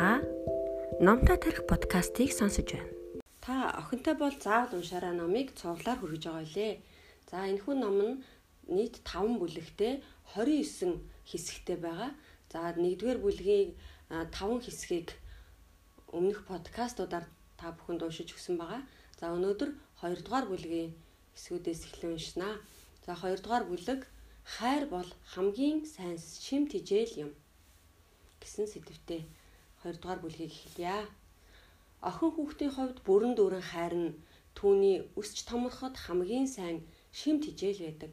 Та Номтой тарих подкастыг сонсож байна. Та охинтой бол заавал уншаараа номыг цувралаар хүргэж байгаа үлээ. За энэхүү ном нь нийт 5 бүлэгтэй 29 хэсэгтэй байгаа. За 1-р бүлгийн 5 хэсгийг өмнөх подкастуудаар та бүхэнд уншиж өгсөн байгаа. За өнөөдөр 2-р бүлгийн хэсгүүдээс эхлэн уншнаа. За 2-р бүлэг хайр бол хамгийн сайн шим тижэл юм гэсэн сэдвтэ 2 дугаар бүлгийг эхэлье. Охин хүүхдийн хувьд бүрэн дүүрэн хайр нь түүний өсч томорход хамгийн сайн шим тижэл байдаг.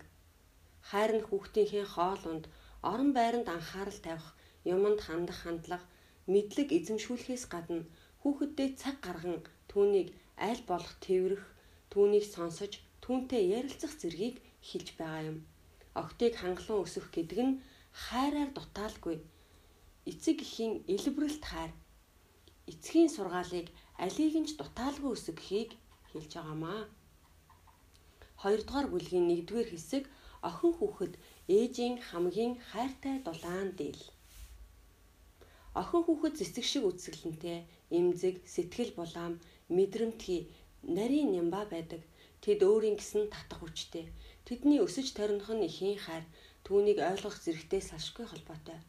Хайр нь хүүхдийнхээ хоолунд орон байранд анхаарал тавих, юмд хандах хандлага, мэдлэг эзэмшүүлэхээс гадна хүүхэддээ цаг гарган түүнийг аль болох тэрвэрх, түүнийг сонсож, түүнтэй ярилцах зэргийг хэлж байгаа юм. Охтыг хангалуун өсөх гэдэг нь хайраар дутаалгүй эцэг эхийн элбэрэлт хайр эцгийн сургаалыг алийг нь ч дутаалгүй өсгөхийг хэлж байгаамаа. Хоёрдугаар бүлгийн 1-р хэсэг охин хүүхэд ээжийн хамгийн хайртай дулаан дээл. Охин хүүхэд цэцэг шиг үсгэлэнтэй, эмзэг, сэтгэл булаам, мэдрэмтгий, нарийн нямба байдаг. Тэд өөрийн гэсэн татах хүчтэй. Тэдний өсөж тарних нь ихийн хайр, түүнийг ойлгох зэрэгтэй салшгүй холбоотой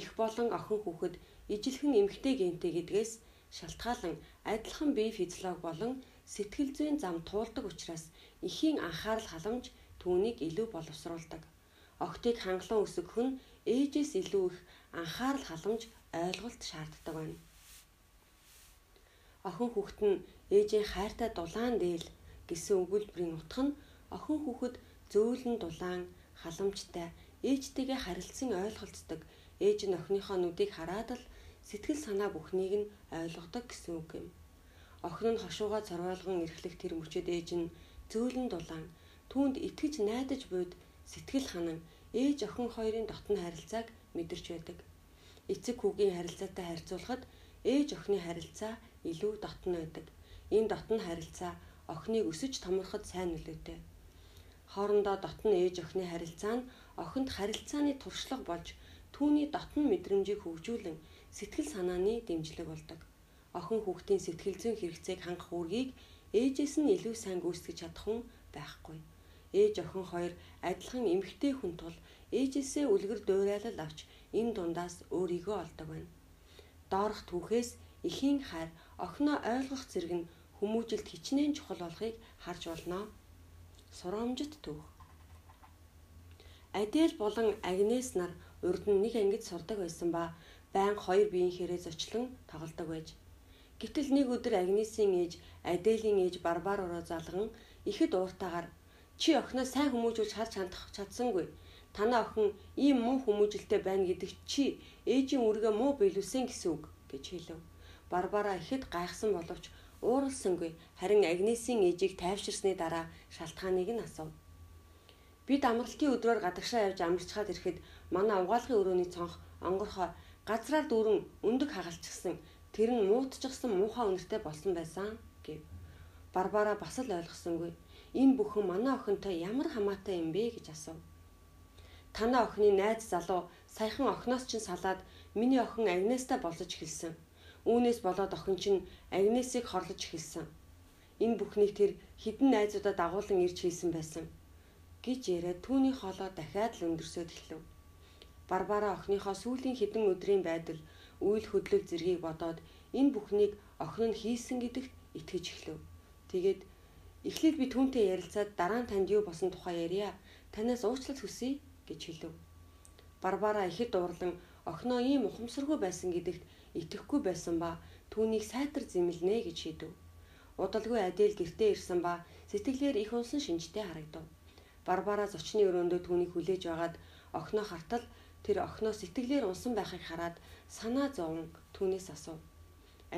их болон охин хүүхэд ижилхэн эмгтэй гентэй гэдгээс шалтгаалan адилхан бие физиолог болон сэтгэл зүйн зам туулдаг учраас эхийн анхаарал халамж түүнийг илүү боловсруулдаг. Охтыг хангалуун өсгөх нь ээжээс илүү их анхаарал халамж ойлголт шаарддаг байна. Охин хүүхэд нь ээжийн хайртай дулаан дээл гэсэн өгүүлбэрийн утга нь охин хүүхэд зөөлөн дулаан халамжтай ээжтэйгээ харилцсан ойлголцдог ээж нь охиныхоо нүдийг хараад л сэтгэл санаа бүхнийг нь ойлгодог гэсэн үг юм. Охин нь хошуугаа цорвоолгон эрхлэх тэр мөчөд ээж нь зөөлөн дулаан түүнд итгэж найдаж буйд сэтгэл ханан ээж охин хоёрын дотны харилцааг мэдэрч байдаг. Эцэг хүүгийн харилцаатай харьцуулахад ээж охины харилцаа илүү дотн байдаг. Энэ дотн харилцаа охиныг өсөж томорход сайн нөлөөтэй. Хоорондоо дотн ээж охины харилцаа нь охинд харилцааны туршлага болж Түүний дотн мэдрэмжийг хөгжүүлэн сэтгэл санааны дэмжлэг болдог. Охин хүүхдийн сэтгэл зүйн хэрэгцээг хангах үүргийг ээжээс нь илүү сайн гүйцэтгэж чадах хүн байхгүй. Ээж охин хоёр адилхан эмгтэй хүн тул ээжээсээ үлгэр дуурайлал авч энэ дундаас өөрийгөө олдог байна. Доорх түүхээс эхийн хайр охиноо ойлгох зэрэг нь хүмүүжилт хичнээн чухал болохыг харж болно. Сурамжит түүх. Адел болон Агнес нар урд нь нэг ангид сурдаг байсан ба байн хоёр биеийнхээрээ зочлон тоглодог байж. Гэтэл нэг өдөр Агнесийн ээж Аделийн ээж Барбар ороо залган ихэд ууртаагаар чи охиноо сайн хүмүүжүүлж харж хандах чадсангүй. Танаа охин ийм муу хүмүүжилтэй байна гэдэг чи ээжийн үргээ муу биелүүлсэн гэсэн үг гэж хэлв. Барбара ихэд гайхсан боловч ууралсангүй харин Агнесийн ээжийг тайвширсны дараа шалтгааныг нь асуув. Бид амралтын өдрөөр гадагшаа явж амарчхаад ирэхэд манай угаалгын өрөөний цонх онгорхоо газраар дүүрэн өндөг хагалчихсан. Тэр нь муутчихсан муухай үнэртэй болсон байсан гэв. Барбара бас л ойлгосонгүй. Энэ бүхэн манай охинтой ямар хамаатай юм бэ гэж асуув. Танаа охины найз залуу саяхан охиноос чинь салаад миний охин Агнестай болцож эхэлсэн. Үүнээс болоод охин чинь Агнесийг хорлож эхэлсэн. Энэ бүхнийг тэр хідэн найзуудаа дагуулan ирж хийсэн байсан гэж яриад түүний хоолоо дахиад л өндөрсөд эхлэв. Барбара охиныхоо сүүлийн хэдэн өдрийн байдал үйл хөдлөл зэргийг бодоод энэ бүхнийг охин нь хийсэн гэдэгт итгэж эхлэв. Тэгээд эхлээд би түүнтэй ярилцаад дараа нь танд юу босон тухай ярья. Танаас уучлал хүсье гэж хэлв. Барбара ихэд уурлан охиноо ийм ухамсаргүй байсан гэдэгт итгэхгүй байсан ба түүнийг сайтар зэмлэнэ гэж шийдэв. Удалгүй Адел гэртээ ирсэн ба сэтгэлээр их унсан шинжтэй харагдав. Барбара зочны өрөөндөө түүнийг хүлээж байгаад охиноо хартал тэр охиноо сэтгэлээр унсан байхыг хараад санаа зовн түүнээс асуув.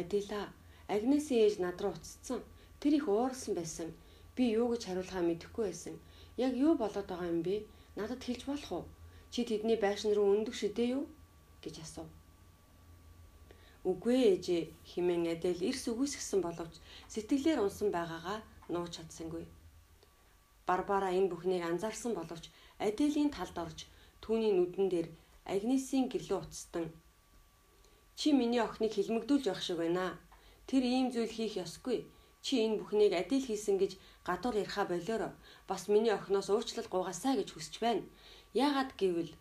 Адила, Агнесийн ээж над руу уцсан. Тэр их уурсан байсан. Би юу гэж хариулахаа мэдэхгүй байсан. Яг юу болоод байгаа юм бэ? Надад хэлж болох уу? Чи тэдний байшин руу өндөг шидэ юу? гэж асуув. Үгүй ээжээ химэн Адел эрс үгүйсгсэн боловч сэтгэлээр унсан байгаагаа нууж чадсангүй. Барбара энэ бүхнийг анзаарсан боловч Аделийн талд орж түүний нүдэн дээр Агнесийн гэрлөө уцтан Чи миний охиныг хилмигдүүлж явах шиг байна. Тэр ийм зүйл хийх ёсгүй. Чи энэ бүхнийг адил хийсэн гэж гадуур яриха болиоро бас миний охиноос уучлал гуйгаасаа гэж хүсэж байна. Яагаад гэвэл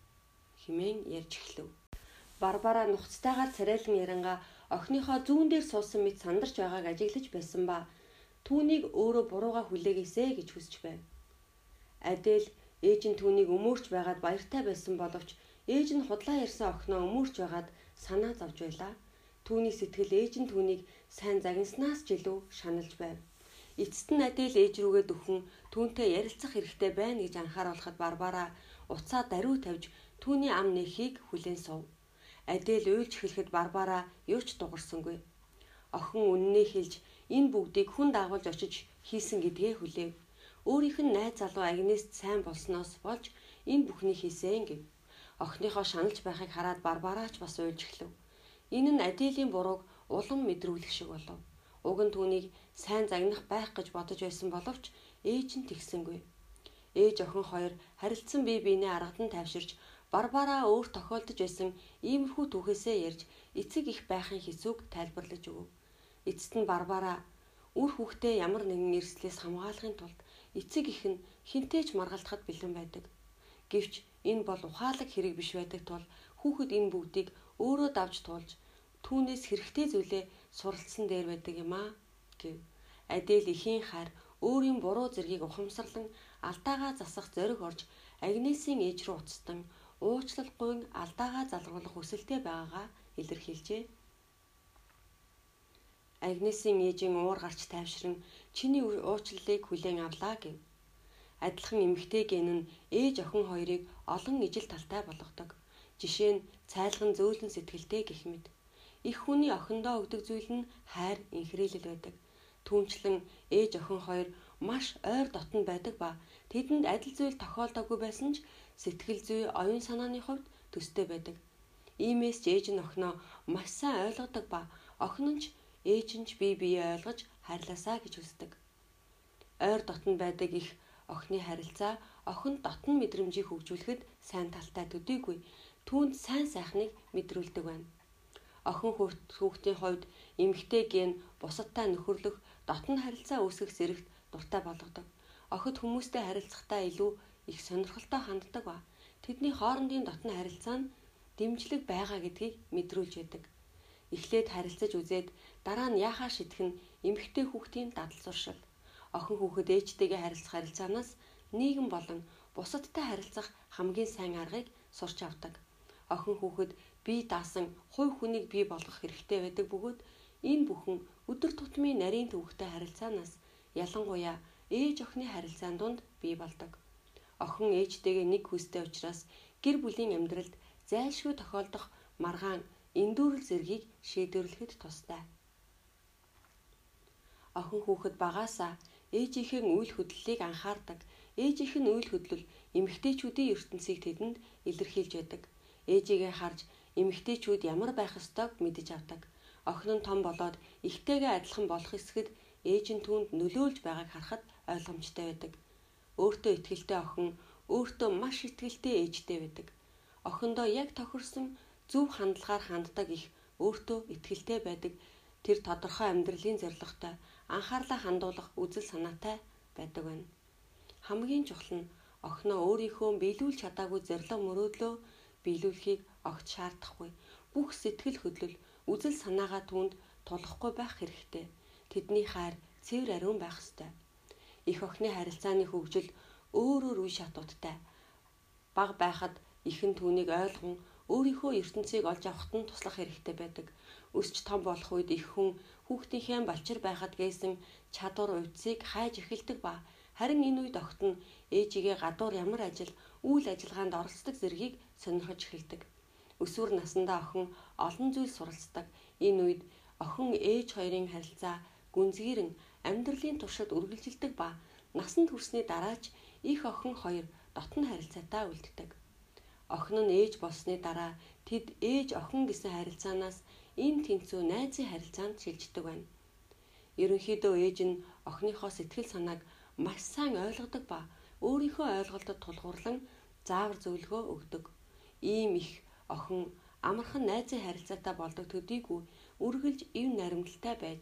химэн ярьж эхлэв. Барбара нухацтайгаар царайлан яранга охиныхоо зүүн дээр суусан мэт сандарч байгааг ажиглаж байсан ба түүнийг өөрөө бурууга хүлээгээсэ гэж хүсэж байв. Адэл ээж нь түүнийг өмөрч байгаад баяртай байсан боловч ээж нь худлаа ярьсан охиноо өмөрч байгаад санаа зовж байлаа. Түүний сэтгэл ээж нь түүнийг сайн загнаснаас ч илүү шаналж байв. Эцэст нь Адэл ээж рүүгээ дөхөн түүнтэй ярилцах хэрэгтэй байна гэж анхааруулхад Барбара уцаа даруй тавьж түүний ам нэхийг хүлээн сув. Адэл уйлж эхлэхэд Барбара юу ч дугарсангүй. Охин үннээ хэлж энэ бүгдийг хүн дагуулж очиж хийсэн гэдгээ хүлээв. Өөрийнх нь найз залуу Агнест сайн болсноос болж энэ бүхнийг хийсэн гэв. Охиныхоо шаналж байхыг хараад Барбараач бас уйлж эхлэв. Энэ нь Аделийн бурууг улам мэдрүүлэх шиг болов. Уг нь түүнийг сайн загнах байх гэж бодож байсан боловч ээж нь тэгсэнгүй. Ээж охин хоёр харилцсан бие биенээ аргадан тайвширч Барбараа өөр тохиолдож байсан иймэрхүү түүхээсээ ярьж эцэг их байхын хэцүүг тайлбарлаж өгөв. Эцэст нь Барбара үр хүүхдээ ямар нэгэн эрсдлээс хамгаалахын тулд эцэг их нь хинтээж маргалдахад бэлэн байдаг. Гэвч энэ бол ухаалаг хэрэг биш байдаг тул хүүхэд энэ бүгдийг өөрөө давж туулж түүнээс хэрэгтэй зүйлээ суралцсан дээр байдаг юм аа гэв. Адэл ихийн хар өөрийн буруу зэргийг ухамсарлан алдаагаа засах зориг орж Агнесийн ээж рүү уцтан уучлалгүйн алдаагаа залруулах хүсэлтэй байгаагаа илэрхийлжээ. Агнесийн ээжийн уур гарч тайвшран чиний уучлалыг хүлээн авлаа гэв. Адилхан эмэгтэй гэн нь ээж охин хоёрыг олон ижил талтай болгодог. Жишээ нь цайлган зөөлөн сэтгэлтэй гэх мэт. Их хүний охиндоо өгдөг зүйл нь хайр, инхрийлэл байдаг. Түүнчлэн ээж охин хоёр маш ойр дотн байдаг ба тэдэнд адил зүйл тохиолдоогүй байсан ч сэтгэл зүй, оюун санааны хувьд төстэй байдаг. Иймээс ч ээж нь охиноо маш сайн ойлгодог ба охин нь ч ээж нь ч бие биеэ ойлгож хайрлаасаа гэж хүсдэг. Ойр дотн байдаг их охины харилцаа охинд дотн мэдрэмжийг хөгжүүлэхэд сайн талтай төдийгүй түүнд сайн сайхныг мэдрүүлдэг байна. Охин хүүхдийн хувьд эмэгтэй ген бусадтай нөхөрлөх дотн харилцаа үүсгэх зэрэгт дуртай болгодог. Охид хүмүүстэй харилцахдаа илүү их сонирхолтой ханддаг ба тэдний хоорондын дотн харилцаа нь дэмжлэг байгаа гэдгийг мэдрүүлж яадаг. Эхлээд харилцаж үзээд дараа нь яахаа шийдэх нь эмэгтэй хүүхдийн дадал зуршил. Охин хүүхэд ээжтэйгээ харилцах харилцаанаас нийгэм болон бусадтай харилцах хамгийн сайн аргыг сурч авдаг. Охин хүүхэд бие даасан хувь хүнийг бий болгох хэрэгтэй байдаг бөгөөд энэ бүхэн өдөр тутмын нарийн төвөгтэй харилцаанаас ялангуяа ээж охины харилцаан донд бий болдог. Охин ээжтэйгээ нэг хүстэй учраас гэр бүлийн амьдралд зайлшгүй тохиолдох маргаан эндүүрэл зэргийг шийдвэрлэхэд тустай. Охин хүүхэд багаасаа ээжийнхээ үйл хөдлөлийг анхаардаг. Ээжийнх нь үйл хөдлөл эмэгтэйчүүдийн ертөнцийг тэдэнд илэрхийлж байдаг. Ээжигээ харж эмэгтэйчүүд ямар байх ёстойг мэдэж авдаг. Охин нь том болоод ихтэйгээ адилхан болох эсэхэд ээж нь түүнд нөлөөлж байгааг харахад ойлгомжтой байдаг. Өөртөө ихтгэлтэй охин өөртөө маш ихтгэлтэй ээжтэй байдаг. Охиндоо яг тохирсон зөв хандлагаар ханддаг их өөртөө ихтгэлтэй байдаг. Тэр тодорхой амьдралын зорилготой анхаарлаа хандуулах үзэл санаатай байдаг байна. Хамгийн чухал нь охиноо өөрийнхөө биелүүлж чадаагүй зорилго мөрөөдлөө биелүүлэхийг огт шаардахгүй. Бүх сэтгэл хөдлөл, үзэл санаагаа түнд тулахгүй байх хэрэгтэй. Тэдний хайр цэвэр ариун байх ёстой. Их охины харилцааны хөгжил өөрөөр үе шатуудтай. Баг байхад ихэн түүнийг ойлгон өөрийнхөө ертөнцийг олж авахт нь туслах хэрэгтэй байдаг. Өсч том болох үед их хүн хүүхдийнхээ балчир байхад гээсэн чадвар увцыг хайж эхэлдэг ба харин энэ үед огт нь ээжигээ гадуур ямар ажил, үйл ажиллагаанд оролцдог зэргийг сонирхож эхэлдэг. Өсвөр насндаа охин олон зүйл суралцдаг. Энэ үед охин ээж хоёрын харилцаа гүнзгийрэн амьдралын туршид үргэлжилдэг ба насанд хүрсний дараач их охин хоёр дотн харилцаатай үлддэг. Охин нь ээж болсны дараа тэд ээж охин гэсэн харилцаанаас энэ тэнцүү найзын харилцаанд шилждэг байна. Ерөнхийдөө ээж нь охиныхоо сэтгэл санааг маш сайн ойлгодог ба өөрийнхөө ойлголтод тулгуурлан заавар зөвлөгөө өгдөг. Ийм их охин амархан найзын харилцаатай болдог төдийгүй үргэлж ив наримдалтай байж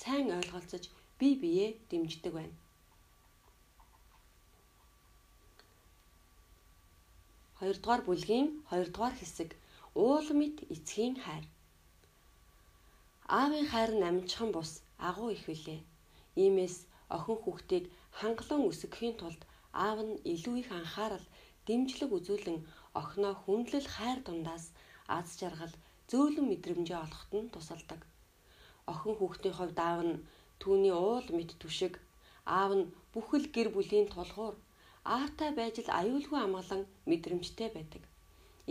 сайн ойлголцож бие биеэ дэмждэг байна. Хоёрдугаар бүлгийн хоёрдугаар хэсэг уулмит эцгийн хайр. Аавын хайр нь амжихан бус агуу их билээ. Иймээс охин хүүхдийг хангалуун өсгөхийн тулд аав нь илүү их анхаарал, дэмжлэг үзүүлэн охиноо хүндлэл хайр дундаас аз жаргал, зөөлөн мэдрэмжээ олоход нь тусалдаг. Охин хүүхдийн хувьд аав нь түүний уул мэд түшиг, аав нь бүхэл гэр бүлийн тулгуур, аавтай байж л аюулгүй амгалан мэдрэмжтэй байдаг.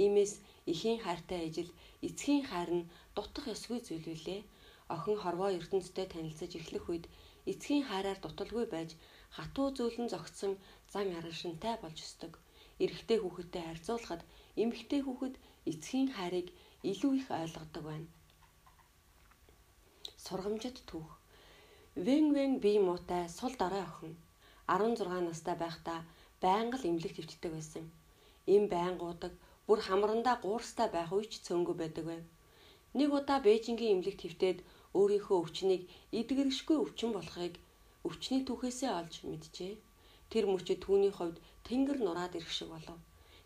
Иймээс эхийн хайртай ижил эцгийн хайр нь дутах ёсгүй зүйл үлээ. Охин хорвоо ертөнцтэй танилцаж эхлэх үед эцгийн хайраар дуталгүй байж хатуу зөөлөн зогтсон зан аргашинтай болж өсдөг. Эрэгтэй хүүхэдтэй харьцуулахад эмэгтэй хүүхэд эцгийн хайрыг илүү их ойлгодог байна. Сургамжит түүх. Вэн вэн бие муутай сул дараа охин 16 настай байхдаа байнга л эмнэлэг төвчдөг байсан. Им байнгуудаг бүр хамрандаа гуурстай байх үеч цөөнгөө байдаг байв. Нэг удаа Бээжингийн эмнэлэг твтээд өөрийнхөө өвчнийг эдгэршгүй өвчин болохыг өвчний түүхээсээ олж мэджээ. Тэр мөчөд түүний хувьд тэнгэр нураад ирэх шиг болов.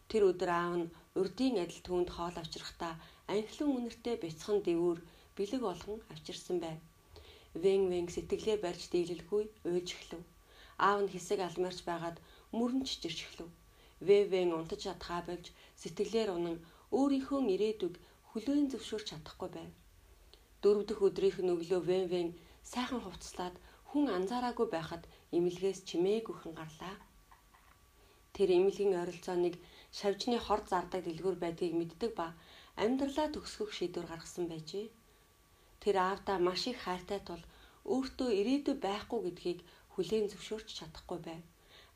Тэр өдөр аав нь урдийн адил түүнд хоол авчрахтаа анхлан үнэртэй бяцхан дэвүүр бэлэг болгон авчирсан байв. Вэн вэн сэтгэлээ барьж дийлэлгүй уйлж эхлэв. Аав нь хэсэг алмарч байгаад мөрөнч жирч эхлэв. Вэвэн унтаж чадхаа болж сэтгэлээр унан өөрийнхөө ирээдүг хүлээн зөвшөөрч чадахгүй байв. Дөрөв дэх өдрийнх нь өглөө Вэвэн сайхан хувцлаад хүн анзаараагүй байхад эмнэлгээс чимээгүйхэн гарлаа. Тэр эмнэлгийн ойролцооныг шавжны хор зардаг дэлгүүр байдгийг мэддэг ба амьдралаа төгсгөх шийдвэр гаргасан байжээ. Тэр аавдаа маш их хайртай тул өөртөө ирээдүй байхгүй гэдгийг хүлээн зөвшөөрч чадахгүй байв.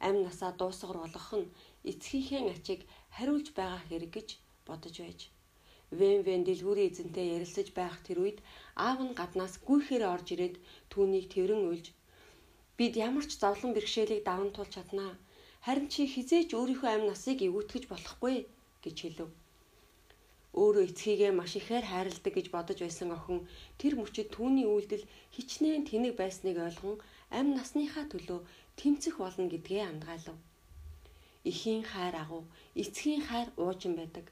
Амь насаа дуусгар болгох нь эцгийнхээ ачиг хариулж байгаа хэрэг гэж бодож байж. Вэн вэн дэлгүүрийн эзэнтэй ярилцаж байх тэр үед аав нь гаднаас гүйхээр орж ирээд түүнийг тэрэн уйлж бид ямар ч зовлон бэрхшээлийг даван туулж чаднаа. Харин чи хизээч өөрийнхөө амь насыг эвгүүтгэж болохгүй гэж хэлв. Өөрөө эцгийгээ маш ихээр хайрладаг гэж бодож байсан охин тэр мөчөд түүний үйлдэл хичнээн тэнэг байсныг ойлгон амь насныхаа төлөө тэмцэх болно гэдгээ андгаалав. Эхийн хайр агуу, эцгийн хайр уужин байдаг.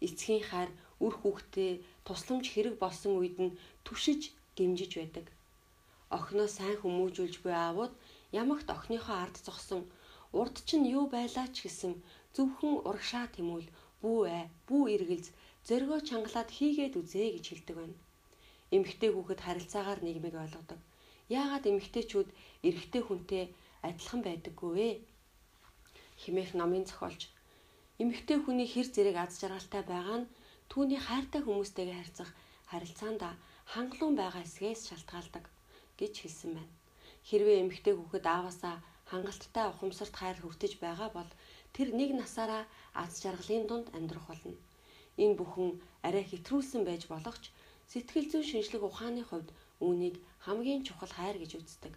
Эцгийн хайр үр хүүхдээ тусламж хэрэг болсон үед нь түшиж дэмжиж байдаг. Охиноо сайн хүмүүжүүлж буй аавууд ямагт охиныхоо ард зогсон урд чинь юу байлаа ч гэсэн зөвхөн урагшаа тэмүүл бүү ээ бүү эргэлз зөргөө чангалаад хийгээд үзээ гэж хэлдэг байна. Эмэгтэй хүүхэд харилцаагаар нийгмийг ойлгодог. Яагаад эмэгтэйчүүд эрэгтэй хүнтэй адилхан байдаггүй вэ? Химэх номын зохиолч эмэгтэй хүний хэр зэрэг аз жаргалтай байгаа нь түүний хайртай хүмүүстэйгээ харьцах харилцаанд хангалуун байгаа эсгээс шалтгаалдаг гэж хэлсэн байна. Хэрвээ эмэгтэй хүүхэд ааваасаа хангалттай ухамсарт хайр хүртэж байгаа бол тэр нэг насаараа аз жаргалын дунд амьдрах болно. Энэ бүхэн арай хэтрүүлсэн байж болох ч сэтгэл зүйн шинжлэх ухааны хувьд үүнийг хамгийн чухал хайр гэж үздэг.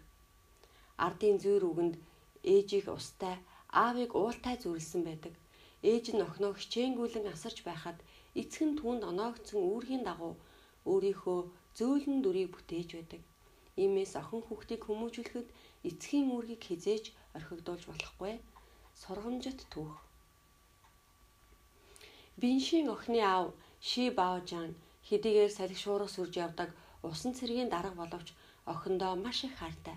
Ардын зүйр үгэнд ээжийг устай, аавыг уултай зүрлсэн байдаг. Ээж нь охиноо хичээнгүүлэн асарч байхад эцэг нь түүнд оноогдсон үүргийн дагуу өөрийнхөө зөөлөн дүрийг бүтээж байдаг. Иймээс охин хүүхдийг хүмүүжүүлэхэд эцгийн үүргийг хизээж орхигдуулж болохгүй. Сургамжит түүх. Биншийн охины аав Ши Баожан хэдийгээр салхи шуурга сүрж явдаг усан цэргийн дарга боловч охиндоо маш их хайртай.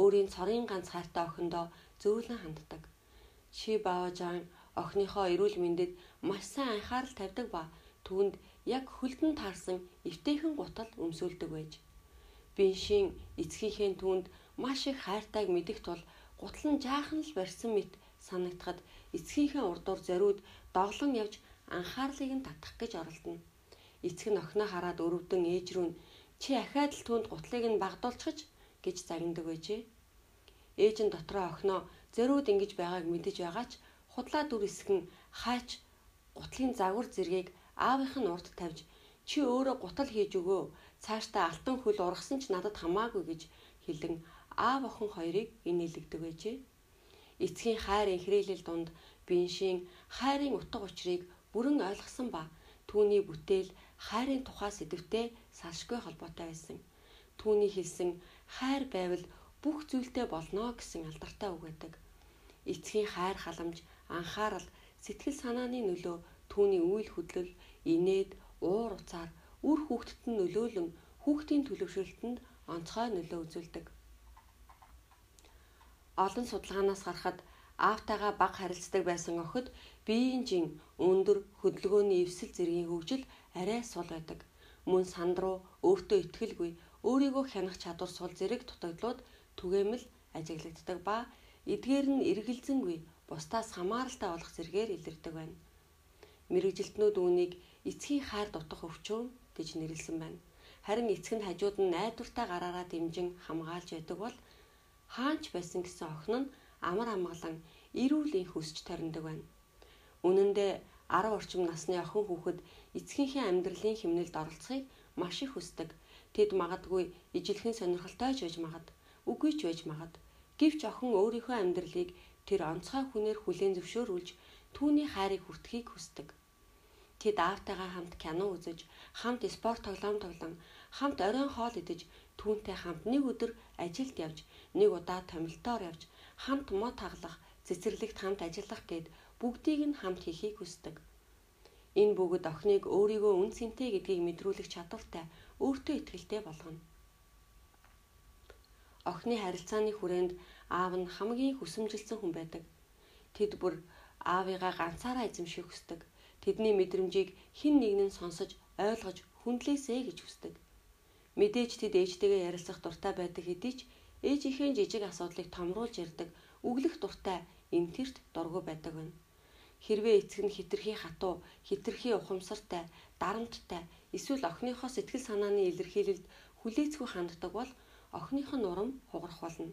Өөрийн цорын ганц хайртай охиндоо зөөлөн ханддаг. Ши Баожан охиныхоо эрүүл мэндэд маш сайн анхаарал тавьдаг ба түүнд яг хөлдөн таарсан эвтэйхэн гутал өмсүүлдэг байж. Биншийн эцгийнхээ түүнд маш их хайртайг мэдэх тул гутал нь жаахан л барьсан мэт санагдахад эцгийнхээ урдуур зориуд доглон явж анхаарлыг нь татах гэж оролдоно. Эцэг нь охиноо хараад өрөвдөн ээж рүү чи ахаад л түүнд гутлыг нь багдуулчихж гэж загнадаг байжээ. Ээж нь дотроо охиноо зориуд ингэж байгааг мэдэж байгаа ч худлаа дүр эсгэн хаач гутлын загвар зэргийг аавынх нь урд тавьж чи өөрөө гутал хийж өгөө цаашдаа алтан хөл ургасан ч надад хамаагүй гэж хэлэн аав охин хоёрыг инээлгдэг байжээ. Эцгийн хайр инхрийлэл дунд биншийн хайрын утга учирыг бүрэн ойлгосон ба түүний бүтээл хайрын тухай сэдвтэй салшгүй холбоотой байсан. Түүний хэлсэн хайр байвал бүх зүйлтэй болно гэсэн алдартай үг байдаг. Эцгийн хайр халамж, анхаарал, сэтгэл санааны нөлөө түүний үйл хөдлөл, инээд, уур уцаар үр хүүхдэд нь нөлөөлөн хүүхдийн төлөвшөлтөнд онцгой нөлөө үзүүлдэг. Олон судалгаанаас харахад аавтайгаа баг харилцдаг байсан охид биеийн жин өндөр хөдөлгөөний эвсэл зэргийн хөгжил арай сул байдаг. Мөн санд руу өөртөө итгэлгүй өөрийгөө хянах чадвар сул зэрэг дутагдлууд түгээмэл ажиглагддаг ба эдгээр нь эргэлзэнгүй бусдаас хамааралтай болох зэргээр илэрдэг байна. Мэргэжилтнүүд үүнийг эцгийн хайр дутах өвчөөм гэж нэрлсэн байна. Харин эцэг нь хажууд нь найдвартай гараараа дэмжин хамгаалж байдаг бол хаанч байсан гэсэн охин нь амар амгалан эрүүлийн хүсч тариндаг байна. Үнэн дээр 10 орчим насны охин хүүхэд эцгийнхээ амьдралын хэмнэлд оролцохыг маш их хүсдэг. Тэд магадгүй ижилхэн сонирхолтой ч байж магад, үгүй ч байж магад. Гэвч охин өөрийнхөө амьдралыг тэр онцгой хүнээр хүлээн зөвшөөрүүлж түүний хайрыг хүртэхийг хүсдэг. Тэд аавтайгаа хамт кино үзэж, хамт спорт тоглоом тоглон, хамт оройн хоол идэж, түүнтэй хамт нэг өдөр ажилд явж, нэг удаа томилтоор явж, хамт мод таглах, цэцэрлэгт хамт ажиллах гэд бүгдийг нь хамт хийхийг хүсдэг. Энэ бүгд охиныг өөрийгөө үн цэнтэй гэдгийг мэдрүүлэх чадвартай, өөртөө ихтэй болгоно. Охины харилцааны хүрээнд аав нь хамгийн хүсэмжилсэн хүн байдаг. Тэд бүр аавыгаа ганцаараа эзэмших хүсдэг. Тэдний мэдрэмжийг хэн нэг нь сонсож, ойлгож, хүндлээсэй гэж хүсдэг. Мэдээж тэд ээжтэйгээ ярилцах дуртай байдаг хэдий ч ээжийнхээ жижиг асуудлыг томруулж ярддаг, өглөх дуртай, эмтэрт дургу байдаг байна. Хэрвээ эцэг нь хитрхи хатуу, хитрхи ухамсартай, дарамттай, эсвэл охиныхоо сэтгэл санааны илэрхийлэлд хүлээцгүй ханддаг бол охиных нь урам хугарах болно.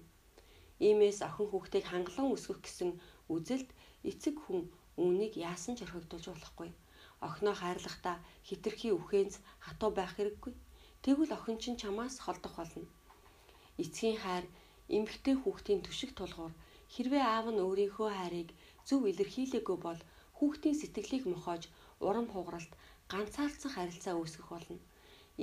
Иймээс охин хүүхдийг хангалуун өсгөх гэсэн үзэлд эцэг хүн үүнийг яасан ч орхигдуулж болохгүй. Охиноо хайрлахдаа хитрхи үхэнц хатуу байх хэрэггүй. Тэгвэл охин чинь чамаас холдох болно. Эцгийн хайр эмгтэй хүүхдийн төшиг тулгуур хэрвээ аав нь өөрийнхөө хайрыг зөв илэрхийлээгүй бол хүүхдийн сэтгэлийг мохоож урам хугаралт ганцаардсан харилцаа үүсгэх болно.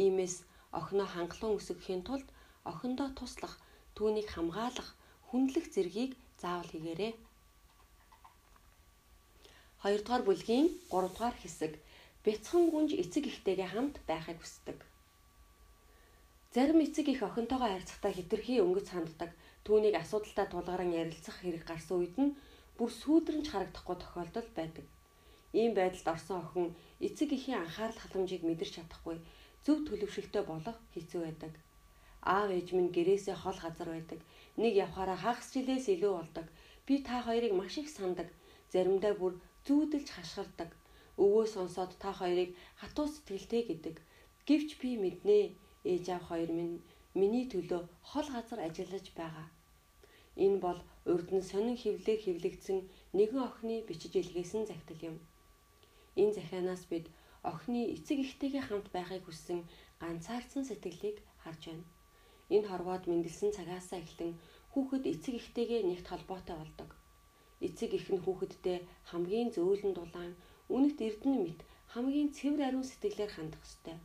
Иймээс охиноо хангалуун өсгөхийн тулд охиндоо туслах, түүнийг хамгаалах, хүндлэх зэргийг заавал хийгээрэй. 2 дугаар бүлгийн 3 дугаар хэсэг бяцхан гүнж эцэг ихтэйгээ хамт байхыг хүсдэг. Зарим эцэг их охинтойгоо харьцахдаа хитрхи өнгөц ханддаг, түүнийг асуудалтай тулгаран ярилцах хэрэг гарсан үед нь бүр сүйдрэнж харагдахгүй тохиолдол байдаг. Ийм байдалд орсон охин эцэг эхийн анхаарал халамжийг мэдэрч чадахгүй зөв төлөвшөлтөй болох хэцүү байдаг. Аав ээж минь гэрээсээ хол газар байдаг. Нэг явхаараа хагас жилээс илүү болдог. Би та хоёрыг маш их сандаг. Заримдаа бүр зүүдэлж хашгирдаг. Өвөө сонсоод та хоёрыг хатуу сэтгэлтэй гэдэг. Гэвч би мэднэ. Ээж аав хоёр минь миний төлөө хол газар ажиллаж байгаа. Энэ бол урд нь сонин хөвлөөр хөвлөгдсөн нэгэн охины бичиж илгээсэн захидал юм. Энэ захианаас бид охины эцэг эхтэйгээ хамт байхыг хүссэн ганцаардсан сэтгэлийг харж байна. Энэ хорвоод мэндэлсэн цагаасаа эхлэн хүүхэд эцэг эхтэйгээ нэгт холбоотой болдог. Эцэг эх нь хүүхэдтэй хамгийн зөөлөн дулаан, үнэт эрдэнэ мэт хамгийн цэвэр ариун сэтгэлээр хандах ёстой.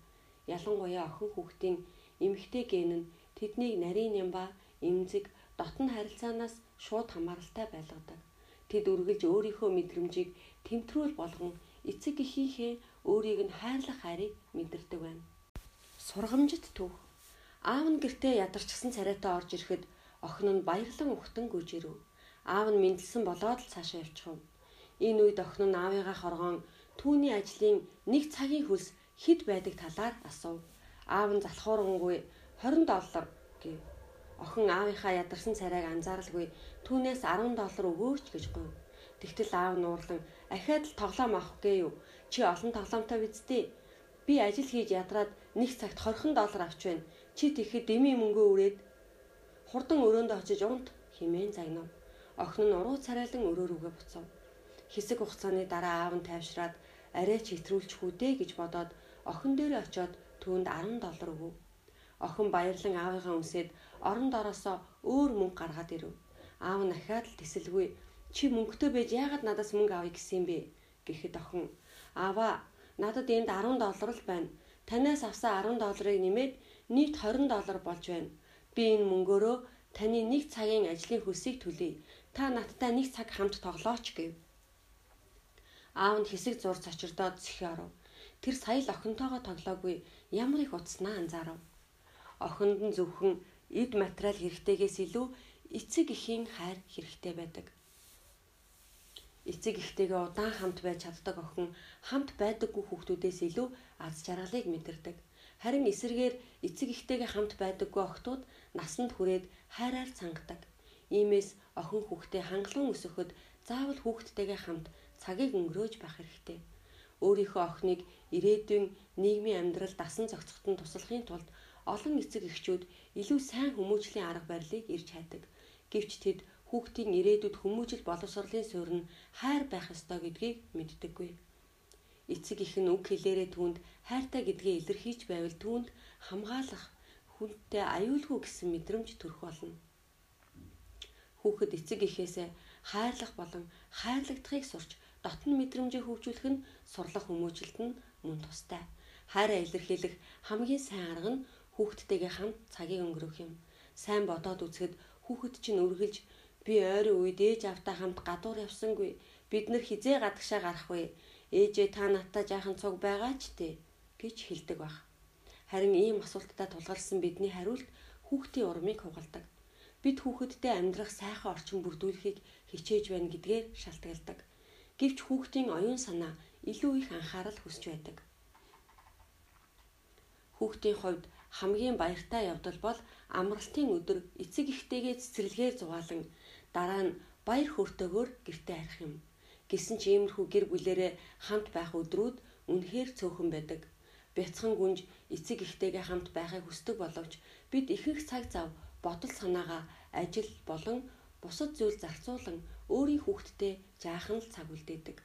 Ялангуяа охин хүүхдийн эмэгтэй ген нь тэднийг нарийн нямба, эмзэг, дотн харилцаанаас шууд хамааралтай байлгадаг. Тэд үргэлж өөрийнхөө мэдрэмжийг тэмтрүүл болгон эцэг эхийнхээ өөрийг нь хайрлах хайрыг мэдэрдэг байна. Сургамжит төв. Аав нь гэртээ ядарчсан царайтай орж ирэхэд охин нь баярлан ухтан гүйж ирэв. Аав нь мэдлсэн болоод л цаашаа явчихв. Энэ үед охин нь аавыгаа хоргоон түүний ажлын нэг цагийн хөлс хэд байдаг талаар асуув. Аав нь залхуурангүй 20 доллар гэв. Охин аавынхаа ядарсан царайг анзааралгүй түүнээс 10 доллар өгөөч гэж гуйв. Тэгтэл аав нуурлан ахаад л тоглоом авах гээ юу? Чи олон тоглоомтой биздээ. Би ажил хийж ядраад нэг цагт 20 доллар авч байна. Чи тэгэхэд дэмий мөнгөө өрөөд хурдан өрөөндөө очиж унт химэн загнав. Охин нь уруу царайлан өрөө рүүгээ буцав. Хэсэг хугацааны дараа аав нь тайвшраад арай ч хэтрүүлчих үү дээ гэж бодоод охин дээрээ очиод түүнд 10 доллар өгөв. Охин баярлан аавыгаа үнсээд орон дороосоо өөр мөнгө гаргаад ирэв. Аав нь ахаад л тэсэлгүй чи мөнгөтэй байж яагаад надаас мөнгө авъя гэсэн бэ гэхэд охин аава Надад энд 10 доллар л байна. Танаас авсан 10 долларыг нэмээд нийт 20 доллар болж байна. Би энэ мөнгөөрөө таны нэг цагийн ажлын хөлсийг төлье. Та надтай нэг цаг хамт тоглооч гэв. Аав нь хэсэг зур цочирдоод зөхий оров. Тэр сая л охинтойгоо тоглоогүй ямар их утснаа анзаарав. Охинд нь зөвхөн эд материал хэрэгтэйгээс илүү эцэг эхийн хайр хэрэгтэй байдаг. Эцэг эхтэйгээ удаан хамт байж чаддаг охин хамт байдаггүй хүүхдүүдээс илүү аз жаргалыг мэдэрдэг. Харин эсэргээр эцэг эхтэйгээ хамт байдаггүй охтууд насанд хүрээд хайраар цангадаг. Иймээс охин хүүхдээ хангалуун өсөхөд заавал хүүхдтэйгээ хамт цагийг өнгөрөөж байх хэрэгтэй. Өөрийнхөө охиныг ирээдүйн нийгмийн амьдрал дасан зохицоход туслахын тулд олон эцэг эхчүүд илүү сайн хүмүүжлийн арга барилыг ирж хайдаг. Гэвч тэд хүүхдийн ирээдүйд хүмүүжил боловсролын суурь нь хайр байх ёстой гэдгийг мэддэггүй. Эцэг их нь үг хэлээрээ түүнд хайртай гэдгээ илэрхийлж байвал түүнд хамгаалах хүнтэй аюулгүй гэсэн мэдрэмж төрөх болно. Хүүхэд эцэг ихээсээ хайрлах болон хайрлагдахыг сурч дотн мэдрэмжээ хөгжүүлэх нь сурлах хүмүүжилт нь мөн тустай. Хайраа илэрхийлэх хамгийн сайн арга нь хүүхдтэйгээ хамт цагийг өнгөрөөх юм. Сайн бодоод үзэхэд хүүхэд чинь үргэлж би ойрын үед ээж автаа хамт гадуур явсангүй. Бид нэр хизээ гадагшаа гарах вэ? Ээжээ та надтай жаахан цуг байгаа ч тий гэж хэлдэг баг. Харин ийм асуулттай тулгарсан бидний хариулт хүүхдийн урмыг хугалдаг. Бид хүүхэдтэй амьдрах сайхан орчин бүрдүүлэхийг хичээж байна гэдгээр шалтгаалдаг. Гэвч хүүхдийн оюун санаа илүү их анхаарал хүсч байдаг. Хүүхдийн хувьд хамгийн баяртай явдал бол амралтын өдөр эцэг ихтэйгээ цэцэрлэгээр зугаалan дараа нь баяр хөөртэйгөр гэртээ арих юм. Гэсэн ч иймэрхүү гэр бүлэрээ хамт байх өдрүүд үнэхээр цөөхөн байдаг. Бяцхан гүнж эцэг ихтэйгээ хамт байхыг хүсдэг боловч бид ихэнх цаг зав бодол санаагаа ажил болон бусад зүйл зарцуулан өөрийн хүүхдтэй жаахан л цаг үлдээдэг.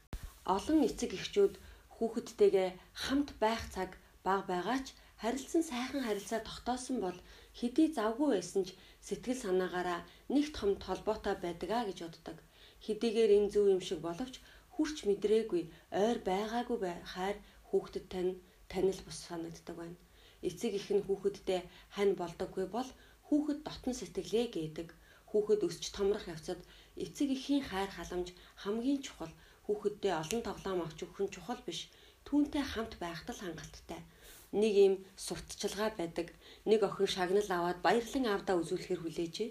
Олон эцэг эхчүүд хүүхэдтэйгээ хамт байх цаг бага байгаач харилцан сайхан харилцаа тогтоосон бол хэдий завгүй байсан ч сэтгэл санаагаараа нэг том толботой байдаг а гэж боддог. Хэдийгээр энэ зөв юм шиг боловч хүрч мэдрээгүй ойр байгаагүй хайр хүүхдэд тань танил бус санагддаг байна. Эцэг их нь хүүхэдтэй хань болдоггүй бол хүүхэд дотн сэтгэлээ гээдэг. Хүүхэд өсч томрох явцад эцэг эхийн хайр халамж хамгийн чухал. Хүүхэддээ олон тоглоом авч өгөх нь чухал биш. Түүнтэй хамт байхад л хангалттай нэг юм сурталчилгаа байдаг. Нэг охин шагнал аваад баярлан аавдаа үзүүлэхээр хүлээжээ.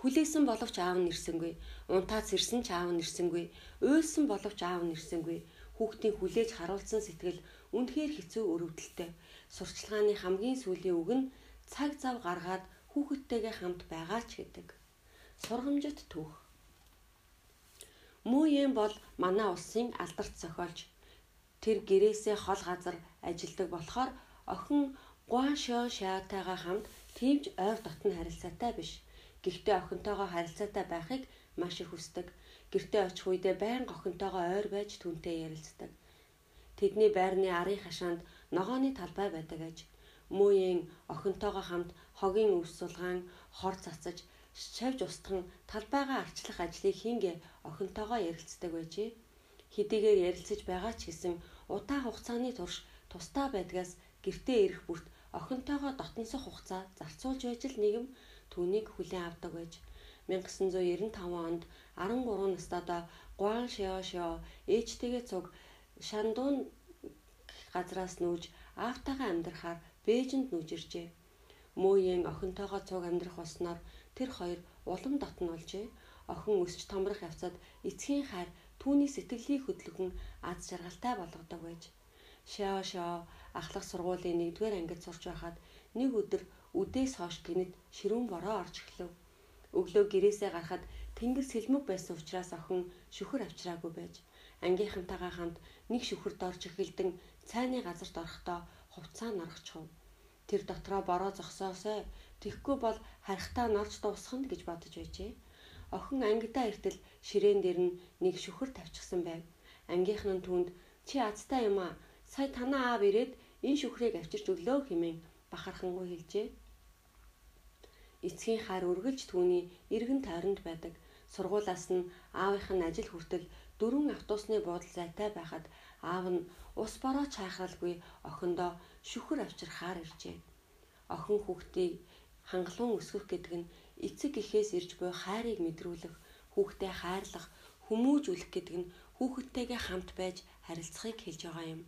Хүлээсэн боловч аав нь ирсэнгүй. Унтаац ирсэн ч аав нь ирсэнгүй. Уйлсан боловч аав нь ирсэнгүй. Хүүхдийн хүлээж харуулсан сэтгэл үнэхээр хэцүү өрөвдөлтэй. Сурчлагын хамгийн сүүлийн үг нь цаг зав гаргаад хүүхэдтэйгээ хамт байгаа ч гэдэг. Сургамжит түүх. Мууен бол манай улсын алдарт зохиолч Тэр гэрээсээ хол газар ажилдаг болохоор охин Гуан Шо Шаатайгаа хамт тимж ойр дотн харилцаатай биш. Гэхдээ охинтойгоо харилцаатай байхыг маш их хүсдэг. Гэртээ очих үедээ байнга охинтойгоо ойр байж түнтэй ярилцдаг. Тэдний байрны арын хашаанд ногооны талбай байдаг аж. Мууийн охинтойгоо хамт хогийн өвс сулгаан хор цацаж шавж устган талбайгаа арчлах ажлыг хингээ охинтойгоо ярилцдаг байжээ хэдийгээр ярилцаж байгаа ч гэсэн удаан хугацааны турш тусдаа байдгаас гэртээ ирэх бүрт охинтойгоо дотносох хугацаа зарцуулж байж л нэгэн түүнийг хүлээн авдаг байж 1995 онд 13 настайдаа Гуан Шио Шио ээжтэйгээ цуг Шандун газраас нүүж аавтайгаа амьдрахаар Бээжинд нүүж иржээ. Мөөйен охинтойгоо цуг амьдрах болсноор тэр хоёр улам дотн болжээ. Охин өсч томрох явцад эцгийн хайр түүний сэтгэлийн хөдөлгөн аз жаргалтай болгодог байж шоо шоо ахлах сургуулийн 1-р ангид сурч байхад нэг өдөр үдээс хойш гинэд ширүүн бороо орж эхлэв. Өглөө гэрээсээ гарахад тэнгэр сэлмэг байсан учраас охин шүхэр авчраагүй байж ангийнхантайгаа хамт нэг шүхэрд орж эхэлдэн цайны газарт орохдоо хувцаа норгочихв. Тэр дотроо бороо зогсоосой тэгхгүй бол харихтаа норж дуусгана гэж бодож байжээ. Охин ангидаа иртэл ширээн дээр нь нэг шүхэр тавьчихсан байв. Ангийнх нь түнд чи азтай юм аа. Сая танаа аав ирээд энэ шүхрийг авчирч өглөө хэмээн бахархангүй хэлжээ. Эцгийн хар үргэлж түүний эргэн тойронд байдаг. Сургуулаас нь аавынх нь ажил хүртэл дөрвөн автобусны буудал зайтай байхад Аав нь ус бороо чайхралгүй охиндоо шүхэр авчирхаар иржээ. Охин хүүхдийг хангалуун өсгөх гэдэг нь эцэг эхээс ирж буй хайрыг мэдрүүлэх, хүүхдээ хайрлах, хүмүүжүүлэх гэдэг нь хүүхэдтэйгээ хамт байж харилцахыг хэлж байгаа юм.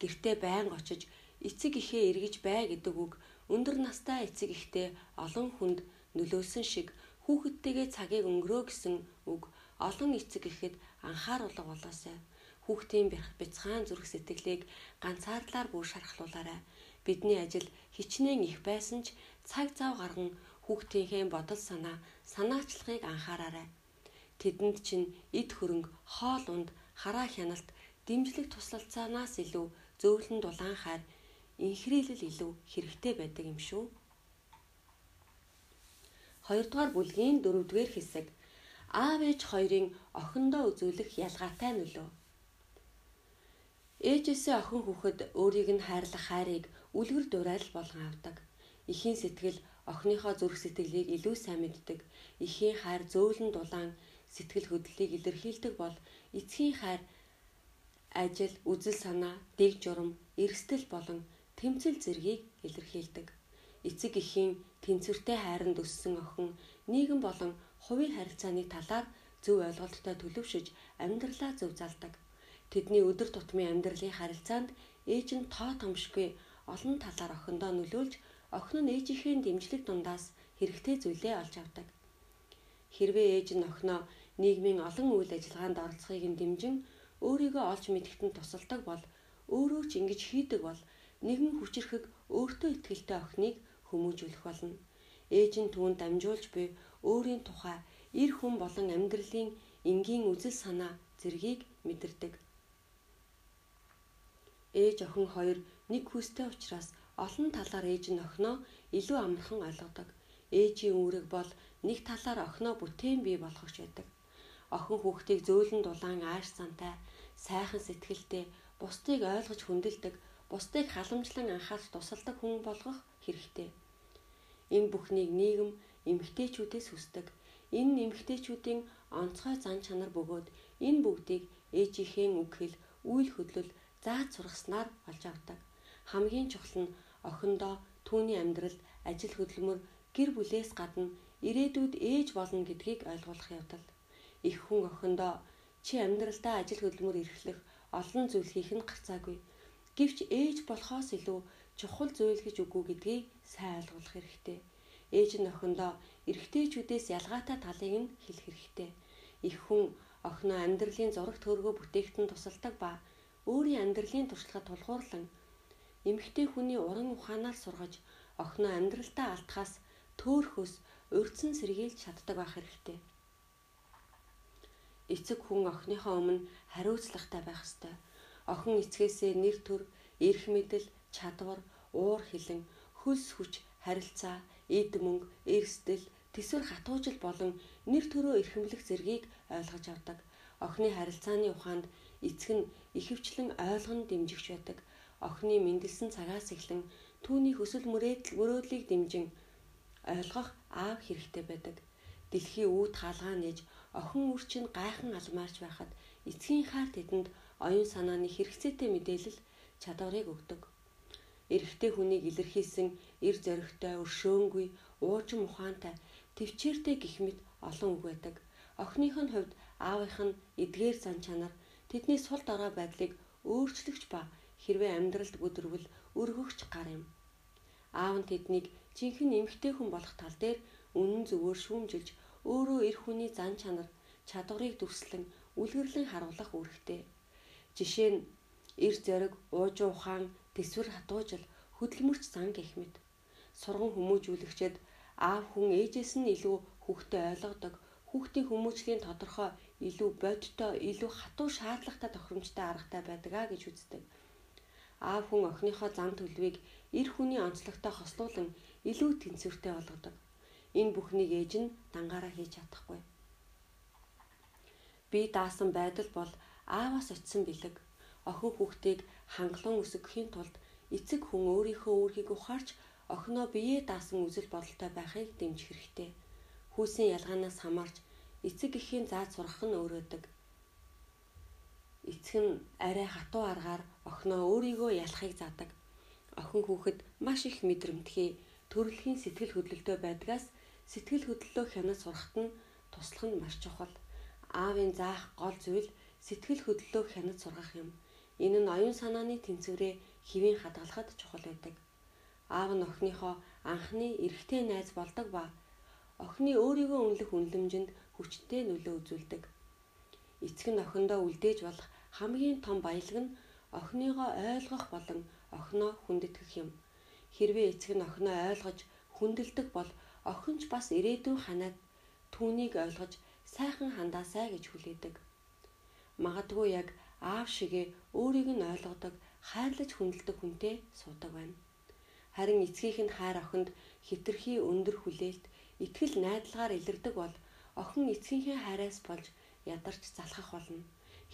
Гэртээ байн очиж эцэг ихээ эргэж бай гэдэг үг өндөр настай эцэг ихтэй олон хүнд нөлөөлсөн шиг хүүхэдтэйгээ цагийг өнгөрөө гэсэн үг олон эцэг ихэд анхааруулга болоосай. Хүүхдийн бяцхан зүрх сэтгэлийг ганцаардлаар бүр шархлуулаарай. Бидний ажил хичнээн их байсан ч цаг зав гарган хүүхдийнхээ бодол санаа санаачлагыг анхаараарай. Тэдэнд чинь эд хөрөнгө, хоол унд, хараа хяналт, дэмжлэг туслалцаанаас илүү зөөлөн дулаан хайр, инхрийлэл илүү хэрэгтэй байдаг юм шүү. Хоёрдугаар бүлгийн дөрөвдүгээр хэсэг аав ээж хоёрын охиндоо үзүүлэх ялгаатай нөлөө. Ээжээсээ охин хүүхэд өөрийг нь хайрлах хайрыг үлгэр дуурайл болгон авдаг. Эхийн сэтгэл охиныхоо зүрх сэтгэлийг илүү сайн мэддэг. Эхийн хайр зөөлөн дулаан сэтгэл хөдлөлийг илэрхийлдэг бол эцгийн хайр ажил, үзэл санаа, дэг журам, эрсдэл болон тэмцэл зэргийг илэрхийлдэг. Эцэг эхийн тэнцвэртэй хайранд өссөн охин нийгэм болон хувийн харилцааны талаар зөв ойлголттой төлөвшөж амьдралаа зөв залдаг. Тэдний өдөр тутмын амьдралын харилцаанд ээж нь тоо томшгүй олон талаар охиндоо нөлөөлж охин нь ээжийнхээ дэмжлэг дундаас хэрэгтэй зүйлээ олж авдаг. Хэрвээ ээж нь охиноо нийгмийн олон үйл ажиллагаанд оролцохыг нь дэмжин өөрийгөө олж мэдэхтэн тусалдаг бол өөрөө ч ингэж хийдэг бол нэгэн хүчрэхэг өөртөө ихтэй охиныг хүмүүжүүлэх болно. Ээж нь түүнд дамжуулж буй өөрийн тухай эр хүн болон амьдралын энгийн үзэл санаа зэргийг мэдэрдэг. Ээж охин хоёр нэг хүстэй учраас олон талаар ээж нь охиноо илүү амархан ойлгодог. Ээжийн үүрэг бол нэг талаар охиноо бүтээн бий болгохч байдаг. Охин хүүхдийг зөөлөн дулаан ааш сантай, сайхан сэтгэлтэй, бусдыг ойлгож хүндэлдэг, бусдыг халамжлан анхаарч тусалдаг хүн болгох хэрэгтэй. Энэ бүхнийг нийгэм эмгтээчүүдээс хүсдэг. Энэ эмгтээчүүдийн онцгой зан чанар бөгөөд энэ бүгдийг ээжийнхээ үг хэл, үйл хөдлөл зааж сургаснаар олж авдаг. Хамгийн чухал нь охиндоо түүний амьдралд ажил хөдөлмөр гэр бүлээс гадна ирээдүйд ээж болно гэдгийг ойлгуулах явдал. Их хүн охиндоо чи амьдралдаа ажил хөдөлмөр эрхлэх олон зүйл хийх нь гарцаагүй. Гэвч ээж болохоос илүү чухал зүйл гэж үгүй гэдгийг сайн ойлгох хэрэгтэй. Ээж нь охиндоо эрэгтэйчүүдээс ялгаатай талыг нь хэлэх хэрэгтэй. Их хүн охиноо амьдралын зураг төргөө бүтээгтэн тусалдаг ба өөрийн амьдралын туршлагад тулгуурлан эмэгтэй хүний уран ухаанаар сургаж охиноо амьдралтаа алдахаас төөрхөөс урьдсан сэргийлж чаддаг байх хэрэгтэй. Эцэг хүн охиныхоо өмнө хариуцлагатай байх ёстой. Охин эцгээсээ нэр төр, эрх мэдэл, чадвар, уур хилэн, хөлс хүч, харилцаа, эд мөнгө, эрсдэл, төсвөр хатуужил болон нэр төрөө эрхэмлэх зэргийг ойлгож авдаг. Охины харилцааны ухаанд эцэг нь ихэвчлэн ойлгон дэмжигч байдаг. Охины мэндэлсэн цагаас эхлэн түүний хөсөл мөрөөдлийг дэмжин ойлгох аав хэрэгтэй байдаг. Дэлхийн үүд хаалгаа нээж охин үр чинь гайхан алмаарч байхад эцгийн хаар тэдэнд оюун санааны хэрэгцээтэй мэдээлэл чадварыг өгдөг. Эрэгтэй хүнийг илэрхийлсэн эр зоригтой, өршөөнгүй, уужим ухаантай, төвчээртэй гих мэт олон үг байдаг. Охиных нь хувьд аавынх нь эдгээр зан чанар тэдний сул дорой байдлыг өөрчлөгч ба хэрвээ амьдралд өдрөвл өргөгч гар юм. Аав нь тэднийг жинхэнэ эмгтэй хүн болох тал дээр үнэн зөвөөр шүүмжилж өөрөө эр хүний зан чанар чадварыг дүрслэн үлгэрлэн харуулах үүрэгтэй. Жишээ нь эр зориг, уужуу ухаан, төсвөр хатуужил, хөдөлмөрч зан гэх мэт. Сурган хүмүүжүүлэгчэд аав хүн ээжээс нь илүү хүүхдээ ойлгодог, хүүхдийн хүмүүжлийн тодорхой илүү бодтой, илүү хатуу шаардлагатай тохиромжтой аргатай байдаг а гэж үздэг. Аав хүн охиныхоо зан төлөвийг эр хүний онцлогтой хослуулан илүү тэнцвэртэй болгодог. Энэ бүхнийг ээж нь дангаараа хийж чадахгүй. Би даасан байдал бол ааваас очисон бэлэг. Охин хүүхдийг хангалуун өсгөхийн тулд эцэг хүн өөрийнхөө үүргийг ухаарч охиноо биеэ даасан үзэл бодолтой байхыг дэмжих хэрэгтэй. Хүүсийн ялгаанаас хамаарч эцэг эхийн зааж сурах нь өөрөөдөг. Эцэг нь арай хатуу аргаар охиноо өөрийгөө ялахыг заадаг. Охин хүүхэд маш их мэдрэмтгий төрөлхийн сэтгэл хөдлөлтөй байдгаас сэтгэл хөдлөлөө хянаж сурахт нь туслах нь маш чухал. Аавын заах гол зүйл сэтгэл хөдлөлөө хянаж сургах юм. Энэ нь оюун санааны тэнцвэрээ хэвийн хадгалахад чухал байдаг. Аав нь охиныхоо анхны эрэгтэй найз болдог ба охины өөрийгөө үнэлэх үнэлэмжинд хүчтэй нөлөө үзүүлдэг. Эцэг нь охиндоо үлдээж болох хамгийн том баялаг нь охиныгоо ойлгох болон охиноо хүндэтгэх юм. Хэрвээ эцэг нь охиноо ойлгож хүндэлдэг бол охин ч бас ирээдүйн ханаад түүнийг ойлгож сайхан хандаасай гэж хүлээдэг. Магадгүй яг аав шигээ өөрийг нь ойлгодог, хайрлаж хүндэлдэг хүнтэй суудаг байна. Харин эцгийнх нь хайр охинд хитрхи өндөр хүлээлт, итгэл найдалгаар илэрдэг бол охин эцгийнхээ хайраас болж ядарч залхах болно.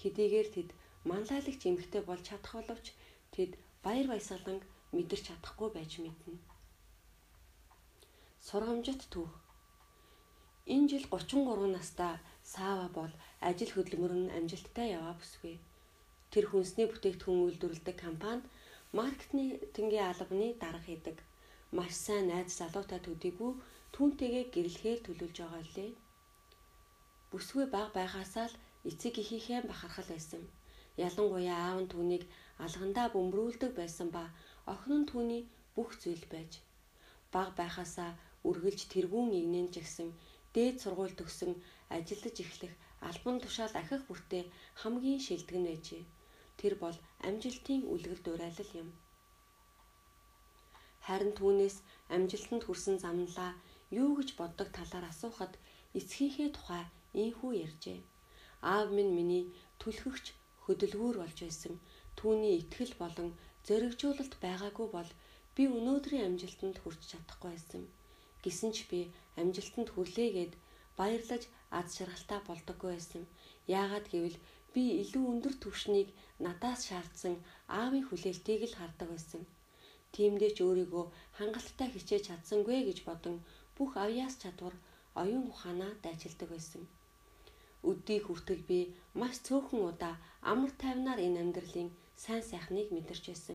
Хэдийгээр тэд манлайлагч эмэгтэй болж чадах боловч тэд баяр баясгалан мэдэрч чадахгүй байж мэднэ. Сургамжит түүх. Энэ жил 33 настай Сава бол ажил хөдөлмөр нь амжилттай яваа бүсгүй. Тэр хүнсний бүтээгдэхүүн үйлдвэрлэдэг компанид маркетингийн албаны дарга хийдэг. Маш сайн найз залуутай төдийгүй түүнтэйгээ гэрлэхээр төлөвлөж байгаа лээ. Бүсгүй баг байхасаа л эцэг эхийнхээ бахархал байсан. Ялангуяа аав нь түүнийг алгандаа бөмбөрүүлдэг байсан ба охин нь түүний бүх зүйл байж. Баг байхасаа үргэлж тэргүүн игнэн жагсан дээд сургууль төгсөн ажиллаж эхлэх албан тушаал ахих бүртээ хамгийн шилдэг нь байжээ. Тэр бол амжилтын үлгэр дуурайлал юм. Харин түүнээс амжилтанд хүрсэн замналаа юу гэж боддог талаар асуухад эцгийнхээ тухай ийхүү ярьжээ. Аав минь миний түлхэгч хөдөлгүүр болж байсан. Түүний итгэл болон зоригжуулалт байгаагүй бол би өнөөдрийн амжилтанд хүрч чадахгүй байсан. Гэсэн ч би амжилтанд хүрлээгээд баярлаж аз жаргалтай болдоггүй байсан. Яагаад гэвэл би илүү өндөр түвшнийг надаас шаардсан аавын хүлээлтийг л хардаг байсан. Тиймдээ ч өөрийгөө хангалттай хичээж чадсангүй гэж бодон бүх авьяас чадвар оюун ухаанаа дайчилдаг байсан. Өдийг хүртэл би маш цөөхөн удаа амар тайвнаар энэ амьдралын сайн сайхныг мэдэрч байсан.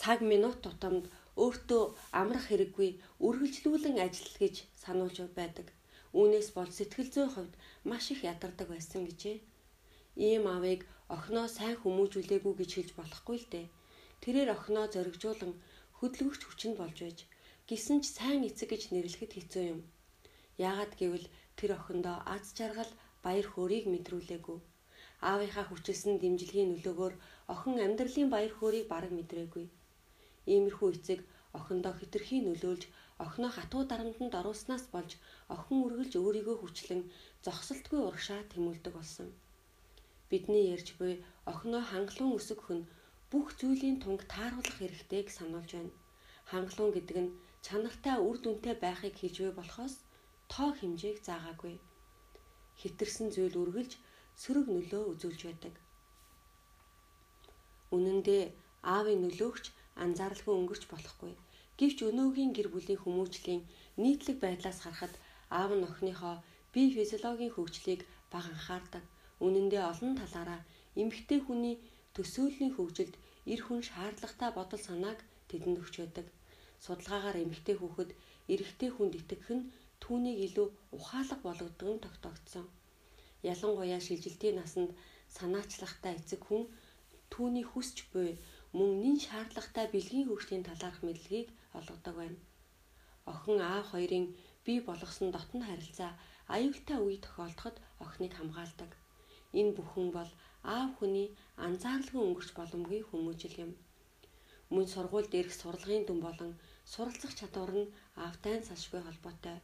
Цаг минут тутамд өөртөө амрах хэрэггүй үргэлжлүүлэн ажил гэж сануулж байдаг. Үүнээс бол сэтгэл зүйн хувьд маш их ядардаг байсан гэжээ. Ийм аавыг охиноо сайн хүмүүжүүлээгүй гэж хэлж болохгүй л дээ. Тэрээр охиноо зоригжуулан хөдөлгөгч хүчинд болж байж гисэн ч сайн эцэг гэж нэрлэхэд хэцүү юм. Яагад гэвэл тэр охиндоо аз жаргал баяр хөөргийг мэдрүүлээгүй. Аавынхаа хүчилсэн дэмжлэгийн нөлөөгөөр охин амьдралын баяр хөөргийг бараг мэдрээгүй. Иймэрхүү эцэг охиндоо хитрхи нөлөөлж охиноо хатуу дарамтанд оруулснаас болж охин үргэлж өөрийгөө хүчлэн зогсолтгүй урагшаа тэмүүлдэг болсон. Бидний ярьж буй охиноо хангалуун өсөх хүн бүх зүйлийн тунг тааруулах хэрэгтэйг сануулж байна. Хангалуун гэдэг нь чанартай үр дүнтэй байхыг хэлж буй болохоос тоо хэмжээг заагаагүй. Хитэрсэн зүйл үргэлж сөрөг нөлөө үзүүлж байдаг. Үнэн дээр аавын нөлөөгч анзааралгүй өнгөрч болохгүй. Гэвч өнөөгийн гэр бүлийн хүмүүжлийн нийтлэг байдлаас харахад аав нь охиныхоо бие физиологийн хөгжлийг бага анхаардаг. Үнэн дээр олон талаараа эмэгтэй хүний төсөөллийн хөгжилд эр хүн шаардлагатай бодол санааг тэдэнд өгч байдаг. Судалгаагаар эмэгтэй хүүхэд эрэгтэй хүнд итгэх нь түүнийг илүү ухаалаг болгодог нь тогтоогдсон. Ялангуяа шилжилтийн насанд санаачлахтай эцэг хүн түүний хүсч буй мөн нин шаардлагатай бэлгийн хөгжлийн талаарх мэдлэгийг олгодог байна. Охин аав хоёрын бий болгосон дотн харилцаа аюултай үе тохиолдоход охиныг хамгаалдаг. Энэ бүхэн бол аав хүний анзааралгүй өнгөрч боломгүй хүмүүжил юм. Мөн сургууль дээрх сурлагын дүн болон суралцах чадвар нь аавтай салшгүй холбоотой.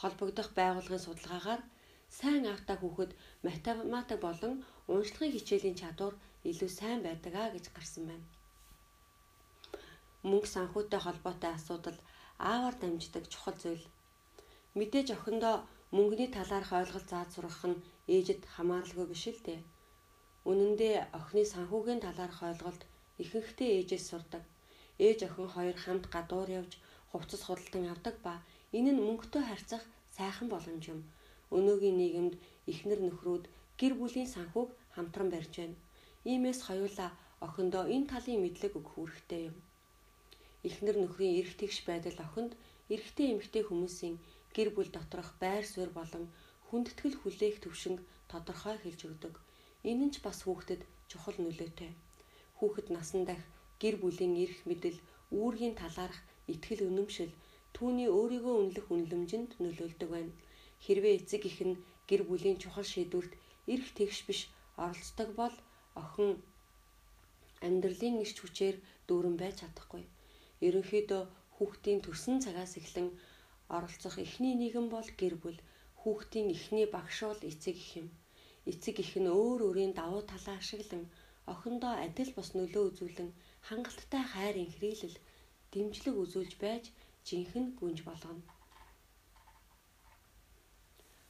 Холбогдох байгууллагын судалгаагаар сайн аавтай хүүхэд математик болон уншлагын хичээлийн чадвар илүү сайн байдаг а гэж гарсан байна. Мөнгө санхүүтэй холбоотой асуудал аавар дамждаг чухал зүйл. Мэдээж охиндоо мөнгөний талаарх ойлголт зааж сургах нь ээжэд хамааралгүй биш л дээ. Үнэн дээр охины санхүүгийн талаарх ойлголт ихэнхдээ ээжээс сурдаг. Ээж охин хоёр хамт гадуур явж хувцас худалдан авдаг ба энэ нь мөнгөтэй харьцах сайхан боломж юм. Өнөөгийн нийгэмд эхнэр нөхрүүд гэр бүлийн санхүүг хамтран барьж байна. Иймээс хоёулаа охиндоо энэ талын мэдлэг өгөх хэрэгтэй юм. Эхнэр нөхрийн эрх тэгш байдал охинд эрэгтэй эмэгтэй хүмүүсийн гэр бүл доторх байр суурь болон хүндэтгэл хүлээх төвшинг тодорхой хэлж өгдөг. Энэ нь ч бас хүүхдэд чухал нөлөөтэй. Хүүхэд насан дах гэр бүлийн эрх мэдэл, үүргийн талаарх итгэл үнэмшил түүний өөрийгөө үнэлэх үнэлэмжинд нөлөөлдөг байна. Хэрвээ эцэг их нь гэр бүлийн чухал шийдвэрт эрх тэгш биш оролцдог бол охин амьдралын иш хүчээр дүүрэн байж чадахгүй. Ерөнхийдөө хүүхдийн төрсөн цагаас эхлэн оролцох эхний нийгэм бол гэр бүл. Хүүхдийн эхний багш бол эцэг их юм. Эцэг их нь өөр өөрийн давуу талаа ашиглан охиндоо адил бус нөлөө үзүүлэн хангалттай хайр инхрийлэл дэмжлэг үзүүлж байж жинхэнэ гүнж болгоно.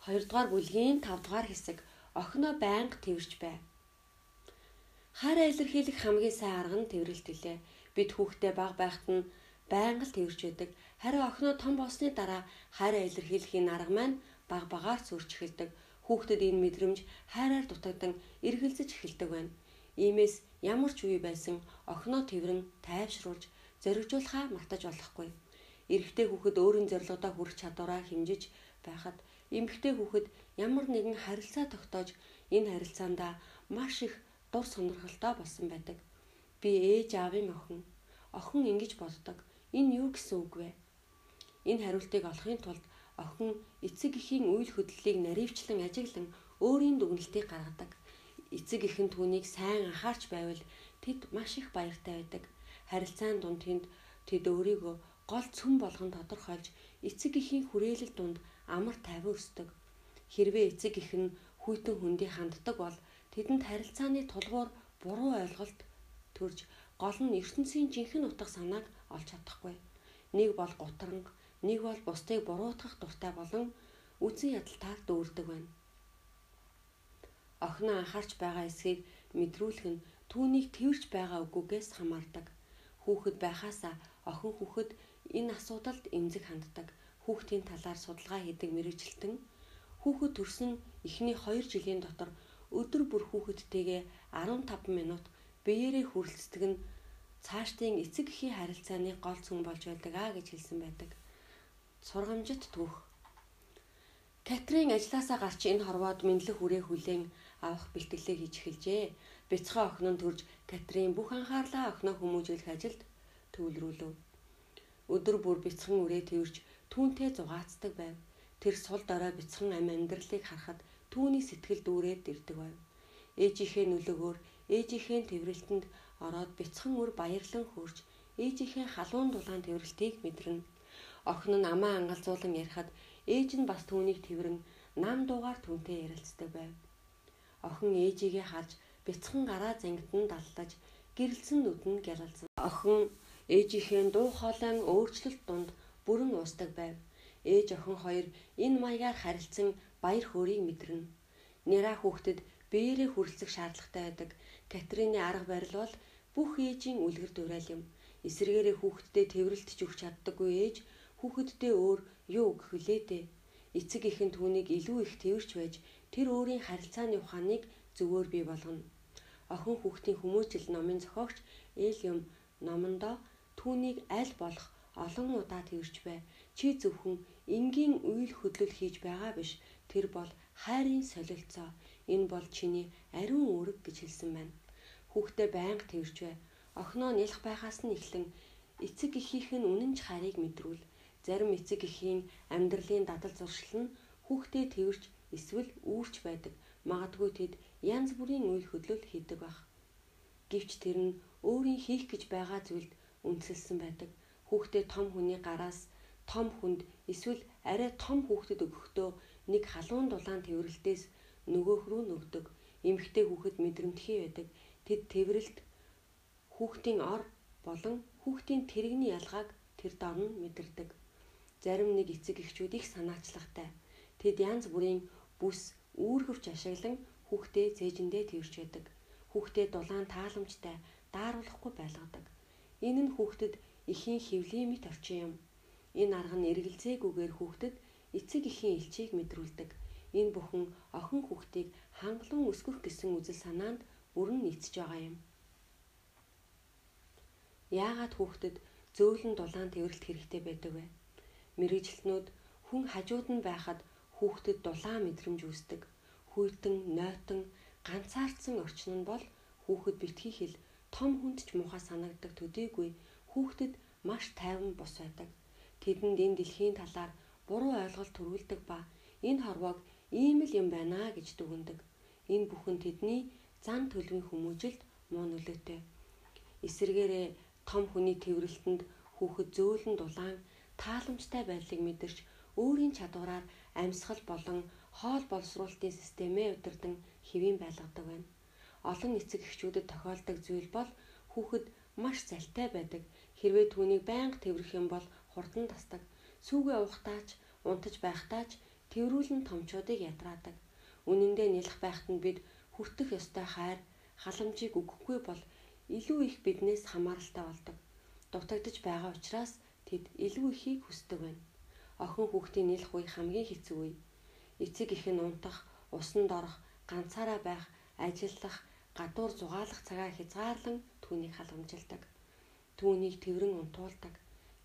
2 дугаар бүлгийн 5 дугаар хэсэг охиноо байнга тэрвэрч бай. Хараа илэрхийлэх хамгийн сайн арга нь тэрвэрлт үлээ. Бид хүүхдээ баг байхад нь байнга л тэрвэрч байдаг. Харин охиноо том болсны дараа хараа илэрхийлэхийн арга маань баг багаар сүрч эхэлдэг. Хүүхдэд энэ мэдрэмж хайраар дутагдан эргэлзэж эхэлдэг байна. Иймээс ямар ч үе байсан охиноо тэрвэрэн тайвшруулж зоригжуулахаа мартаж болохгүй. Эрэгтэй хүүхэд өөрийн зорилгодоо хүрэх чадвараа хэмжиж байхад эмэгтэй хүүхэд ямар нэгэн харилцаа тогтоож энэ харилцаандаа маш их дур сонирхолтой болсон байдаг. Би ээж аавын охин. Охин ингэж боддог. Энэ юу гэсэн үг вэ? Энэ хариултыг олохын тулд охин эцэг эхийн үйл хөдлөлийг наривчлан ажиглан өөрийн дүгнэлтийг гаргадаг. Эцэг эхэн түүнийг сайн анхаарч байвал тэд маш их баяртай байдаг. Харилцаан дунд тэнд тэд өөрийгөө гол цөм болгон тодорхойлж эцэг эхийн хүрээлэл дунд амар тайван өсдөг. Хэрвээ эцэг их нь хүйтэн хүндий ханддаг бол тэдэнд харилцааны тулгуур буруу ойлголт төрж гол нь ертөнцийн жинхэнэ утга санааг олж чадахгүй. Нэг бол гутранг, нэг бол бусдыг буруутгах дуртай болон үзэн ядалтаар дүүрдэг байна. Охиноо анхаарч байгаа эсхийг мэдрүүлэх нь түүнийг тэрч байгаа үгүйгээс хамаардаг. Хүүхэд байхаасаа охин хүүхэд энэ асуудалд эмзэг ханддаг хүүхдийн талаар судалгаа хийдэг мэрэгчлэлтэн хүүхэд төрсөн эхний 2 жилийн дотор өдөр бүр хүүхэдтэйгээ 15 минут биеэрээ хүрэлцдэг нь цаашдын эцэг эхийн харилцааны гол цөм болж байдаг аа гэж хэлсэн байдаг. Сургамжит түүх. Катрин ажилласаа гарч энэ хорвоод мэдлэг хүрээ хүлээн авах бэлтгэлээ хийж эхэлжээ. Бяцхан охин нь төрж Катрин бүх анхаарлаа охиноо хүмүүжүүлэх ажилд төвлөрүүлв. Өдөр бүр бяцхан үрээ тэрж түүнтэй зугаацдаг байв. Тэр сул дорой бяцхан ам амьдралыг харахад түүний сэтгэл дүүрээд ирдэг байв. Ээжийнхээ нөлөөгөөр ээжийнхээ тэрвэрлтэнд ороод бяцхан үр баярлан хөрж ээжийнхээ халуун дулаан тэрвэрлтийг мэдэрнэ. Охин нь амаа ангалзуулан ярихад ээж нь бас түүнийг тэрвэрэн нам дуугаар түүнтэй ярилцдаг байв. Охин ээжигээ харж бяцхан гараа зангид нь даллаж гэрэлсэн нүд нь гялалзан. Охин ээжийнхээ дуу хоолойн өөрчлөлт дунд бүрэн уусдаг байв. Ээж охин хоёр энэ маягаар харилцсан баяр хөөргийг мэдэрнэ. Нэраа хүүхдэд биеэрээ хүрэлцэх шаардлагатай байдаг. Катрины арга барил бол бүх ээжийн үлгэр дуурайл юм. Эсвэргээрээ хүүхэдтэй тэрвэрлтж өгч чаддаггүй ээж хүүхэдтэй өөр юу өгөх вүлээ дээ. Эцэг ихэн түүнийг илүү их тэрвэрч байж тэр өөрийн харилцааны ухааныг зөвөр бий болгоно. Охин хүүхдийн хүмүүжил номын зохиогч Элиум номондоо түүнийг аль болох олон удаа тэрч бай. Чи зөвхөн энгийн үйл хөдлөл хийж байгаа биш. Тэр бол хайрын солилцоо. Энэ бол чиний ариун үүрэг гэж хэлсэн байна. Хүүхдээ байнга тэрч бай. Охиноо нялх байхаас нь эхлэн эцэг эхийнх нь үнэн ч харийг мэдрүүл. Зарим эцэг эхийн амьдралын дадал зуршил нь хүүхдээ тэрч эсвэл үүрч байдаг. Магадгүй тэд янз бүрийн үйл хөдлөл хийдэг байх. Гэвч тэр нь өөрийн хийх гэж байгаа зүйлд үндэслэн байдаг хүүхдээ том хүний гараас том хүнд эсвэл арай том хүүхдэд өгөхдөө нэг халуун дулаан тэрвэрлтээс нөгөөх рүү нөгдөг. Эмэгтэй хүүхэд мэдрэмтгий байдаг. Тэд тэрвэрлт хүүхдийн ор болон хүүхдийн тэрэгний ялгааг тэр дор нь мэдэрдэг. Зарим нэг эцэг эхчүүд их санаачлагтай. Тэд янз бүрийн бүс үүргэвч ашиглан хүүхдээ цээжиндээ тэрч байдаг. Хүүхдээ дулаан тааламжтай дааруулахгүй байлгадаг. Энэ нь хүүхдэд эхийн хөвлийн мэт орчин юм. Энэ арга нь эргэлзээгүйгээр хүүхдэд эцэг эхийн элчийг мэдрүүлдэг. Энэ бүхэн охин хүүхдийг хангалуун өсгөх гэсэн үзэл санаанд өрн нийцж байгаа юм. Яагаад хүүхдэд зөөлөн дулаан тэрэлт хэрэгтэй байдаг вэ? Мэргэжилтнүүд хүн хажууд нь байхад хүүхдэд дулаан мэдрэмж үүсдэг. Хүйтэн, нойтон, ганцаардсан орчин нь бол хүүхэд битгий хэл том хүнд ч муухай санагддаг төдийгүй хүүхдэд маш тайван бус байдаг. Тэдэнд энэ дэлхийн талаар буруу ойлголт төрүүлдэг ба энэ хорвоог ийм л юм байна гэж дүгнэдэг. Энэ бүхэн тэдний зан төлөвийн хүмүүжилд муу нөлөөтэй. Эсвэргээрээ том хүний тэрвэрлэлтэнд хүүхэд зөөлөн дулаан тааламжтай байдлыг мэдэрч өөрийн чадвараар амьсгал болон хоол боловсруулалтын системээ удирдан хэвийн байлгадаг байна. Олон эцэг эхчүүдэд тохиолдог зүйл бол хүүхэд маш залтай байдаг. Хэрвээ түүнийг байнга тэврэх юм бол хурдан тасдаг. Сүүгээ уухтаач, унтаж байхдаач тэрүүлэн томчуудыг ядраадаг. Үнэндээ нялх байхад нь бид хүртэх ёстой хайр, халамжийг өгөхгүй бол илүү их биднээс хамааралтай болдог. Дутагдж байгаа учраас тэд илүү ихийг хүсдэг байна. Охин хүүхдийн нэлэх үе хамгийн хэцүү үе. Эцэг их нь унтах, усанд орох, ганцаараа байх, ажиллах, гадуур зугаалах цагаа хязгаарлан түүнийг халамжилдаг. Түүнийг тэрэн унтуулдаг.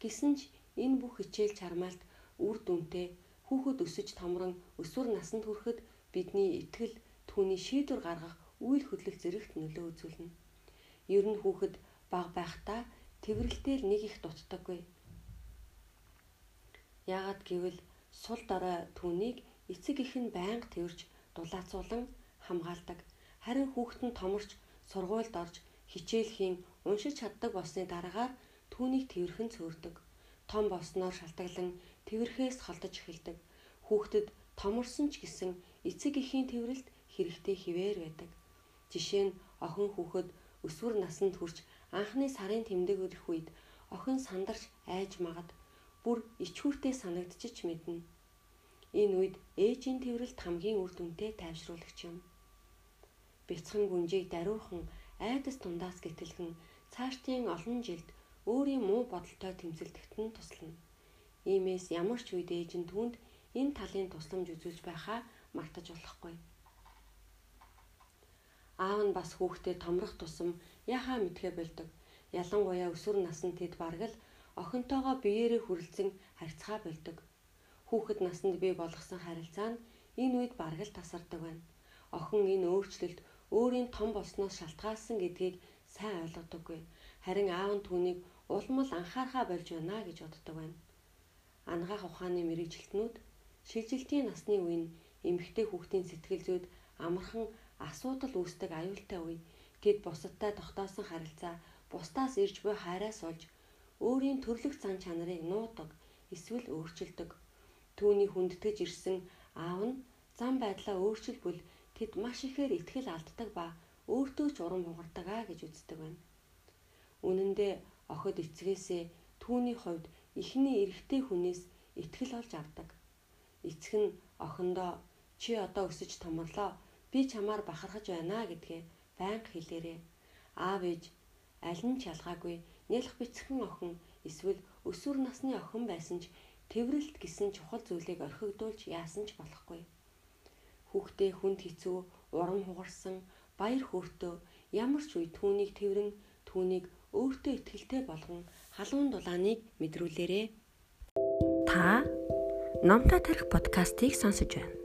Гэсэн ч энэ бүх хичээл чармаалт үр дүнтэй хүүхэд өсөж томрон өсвөр насанд хүрэхэд бидний итгэл түүний шийдвэр гаргах үйл хөдлөх зэрэгт нөлөө үзүүлнэ. Ер нь хүүхэд баг байхдаа тэрвэрлэлээр нэг их дутдаггүй. Яагад гэвэл сул дараа түүнийг эцэг их нь байнга тэрж дулаацуулан хамгаалдаг. Харин хүүхэд нь томорч сургуульд орж хичээлхийн уншиж чаддаг болсны дараагаар түүнийг тэрхэн цөөрдөг. Том болсноор шалтгаалan тэрхээс холдож эхэлдэг. Хүүхдэд томорсон ч гэсэн эцэг эхийн тэрвэрлэлд хэрэгтэй хിവэр байдаг. Жишээ нь охин хүүхэд өсвөр наснд хүрч анхны сарын тэмдэг өрөх үед охин сандарч айж магад бүр ичхүүртэй санагдчих мэднэ. Энэ үед ээжийн тэрвэрлэлт хамгийн үр дүнтэй тайвшруулагч юм. Бяцхан гүнжийг даруйхан айдас тундаас гэтэлхэн цаашдын олон жилд өөрийн муу бодолтой тэмцэлдэхт нь туслана. Иймээс ямар ч үед ээж нь түүнд энэ талын тусламж үзүүлж байхаа мартаж болохгүй. Аав нь бас хүүхдээ томрох тусам яхаа мэдхэ болдог. Ялангуяа өсвөр наснд тэд бараг л охинтойгоо биеэрээ хүрэлцэн харьцаа болдог. Хүүхэд наснд бий болгосон харилцаа нь энэ үед бараг л тасардаг байна. Охин энэ өөрчлөлт өөрийн том болсноос шалтгаалсан гэдгийг сайн ойлгодоггүй. Харин аав нь түүнийг улмал анхаарахаа болж байна гэж боддог байна. Ангаах ухааны мэрэгжилтнүүд шилжилтийн насны үе нь эмэгтэй хүүхдийн сэтгэл зүйд амархан асуудал үүсдэг аюултай үе. Тэд бусадтай тогтоосон харилцаа бусдаас ирж буй хайраас олж өөрийн төрлөх зан чанарыг нуудаг эсвэл өөрчилдөг. Түүний хүндэтгэж ирсэн аав нь зам байдлаа өөрчилбөл тэд маш ихээр ихтгэл алддаг ба өөртөө ч урам хугардаг аа гэж үздэг байна. Үнэн дээр охид эцгээсээ түүний хувьд эхний эрэгтэй хүнээс ихтгэл олж авдаг. Эцэг нь охиндоо чи одоо өсөж томорлоо. Би чамаар бахархаж байна гэдгээ байнга хэлээрээ. Аав ээж аль нь ч ялгаагүй нялх бицхэн охин эсвэл өсвөр насны охин байсан ч тэрвэрлэлт гэсэн чухал зүйлийг орхигдуулж яасан ч болохгүй. Хүүхдээ хүнд хэцүү, урам хугарсан, баяр хөөртөө ямар ч үе түүнийг тэрэн түүнийг өөртөө ихтэй болгон халуун дулааныг мэдрүүлээрэ. Та номтой тарих подкастыг сонсож байна.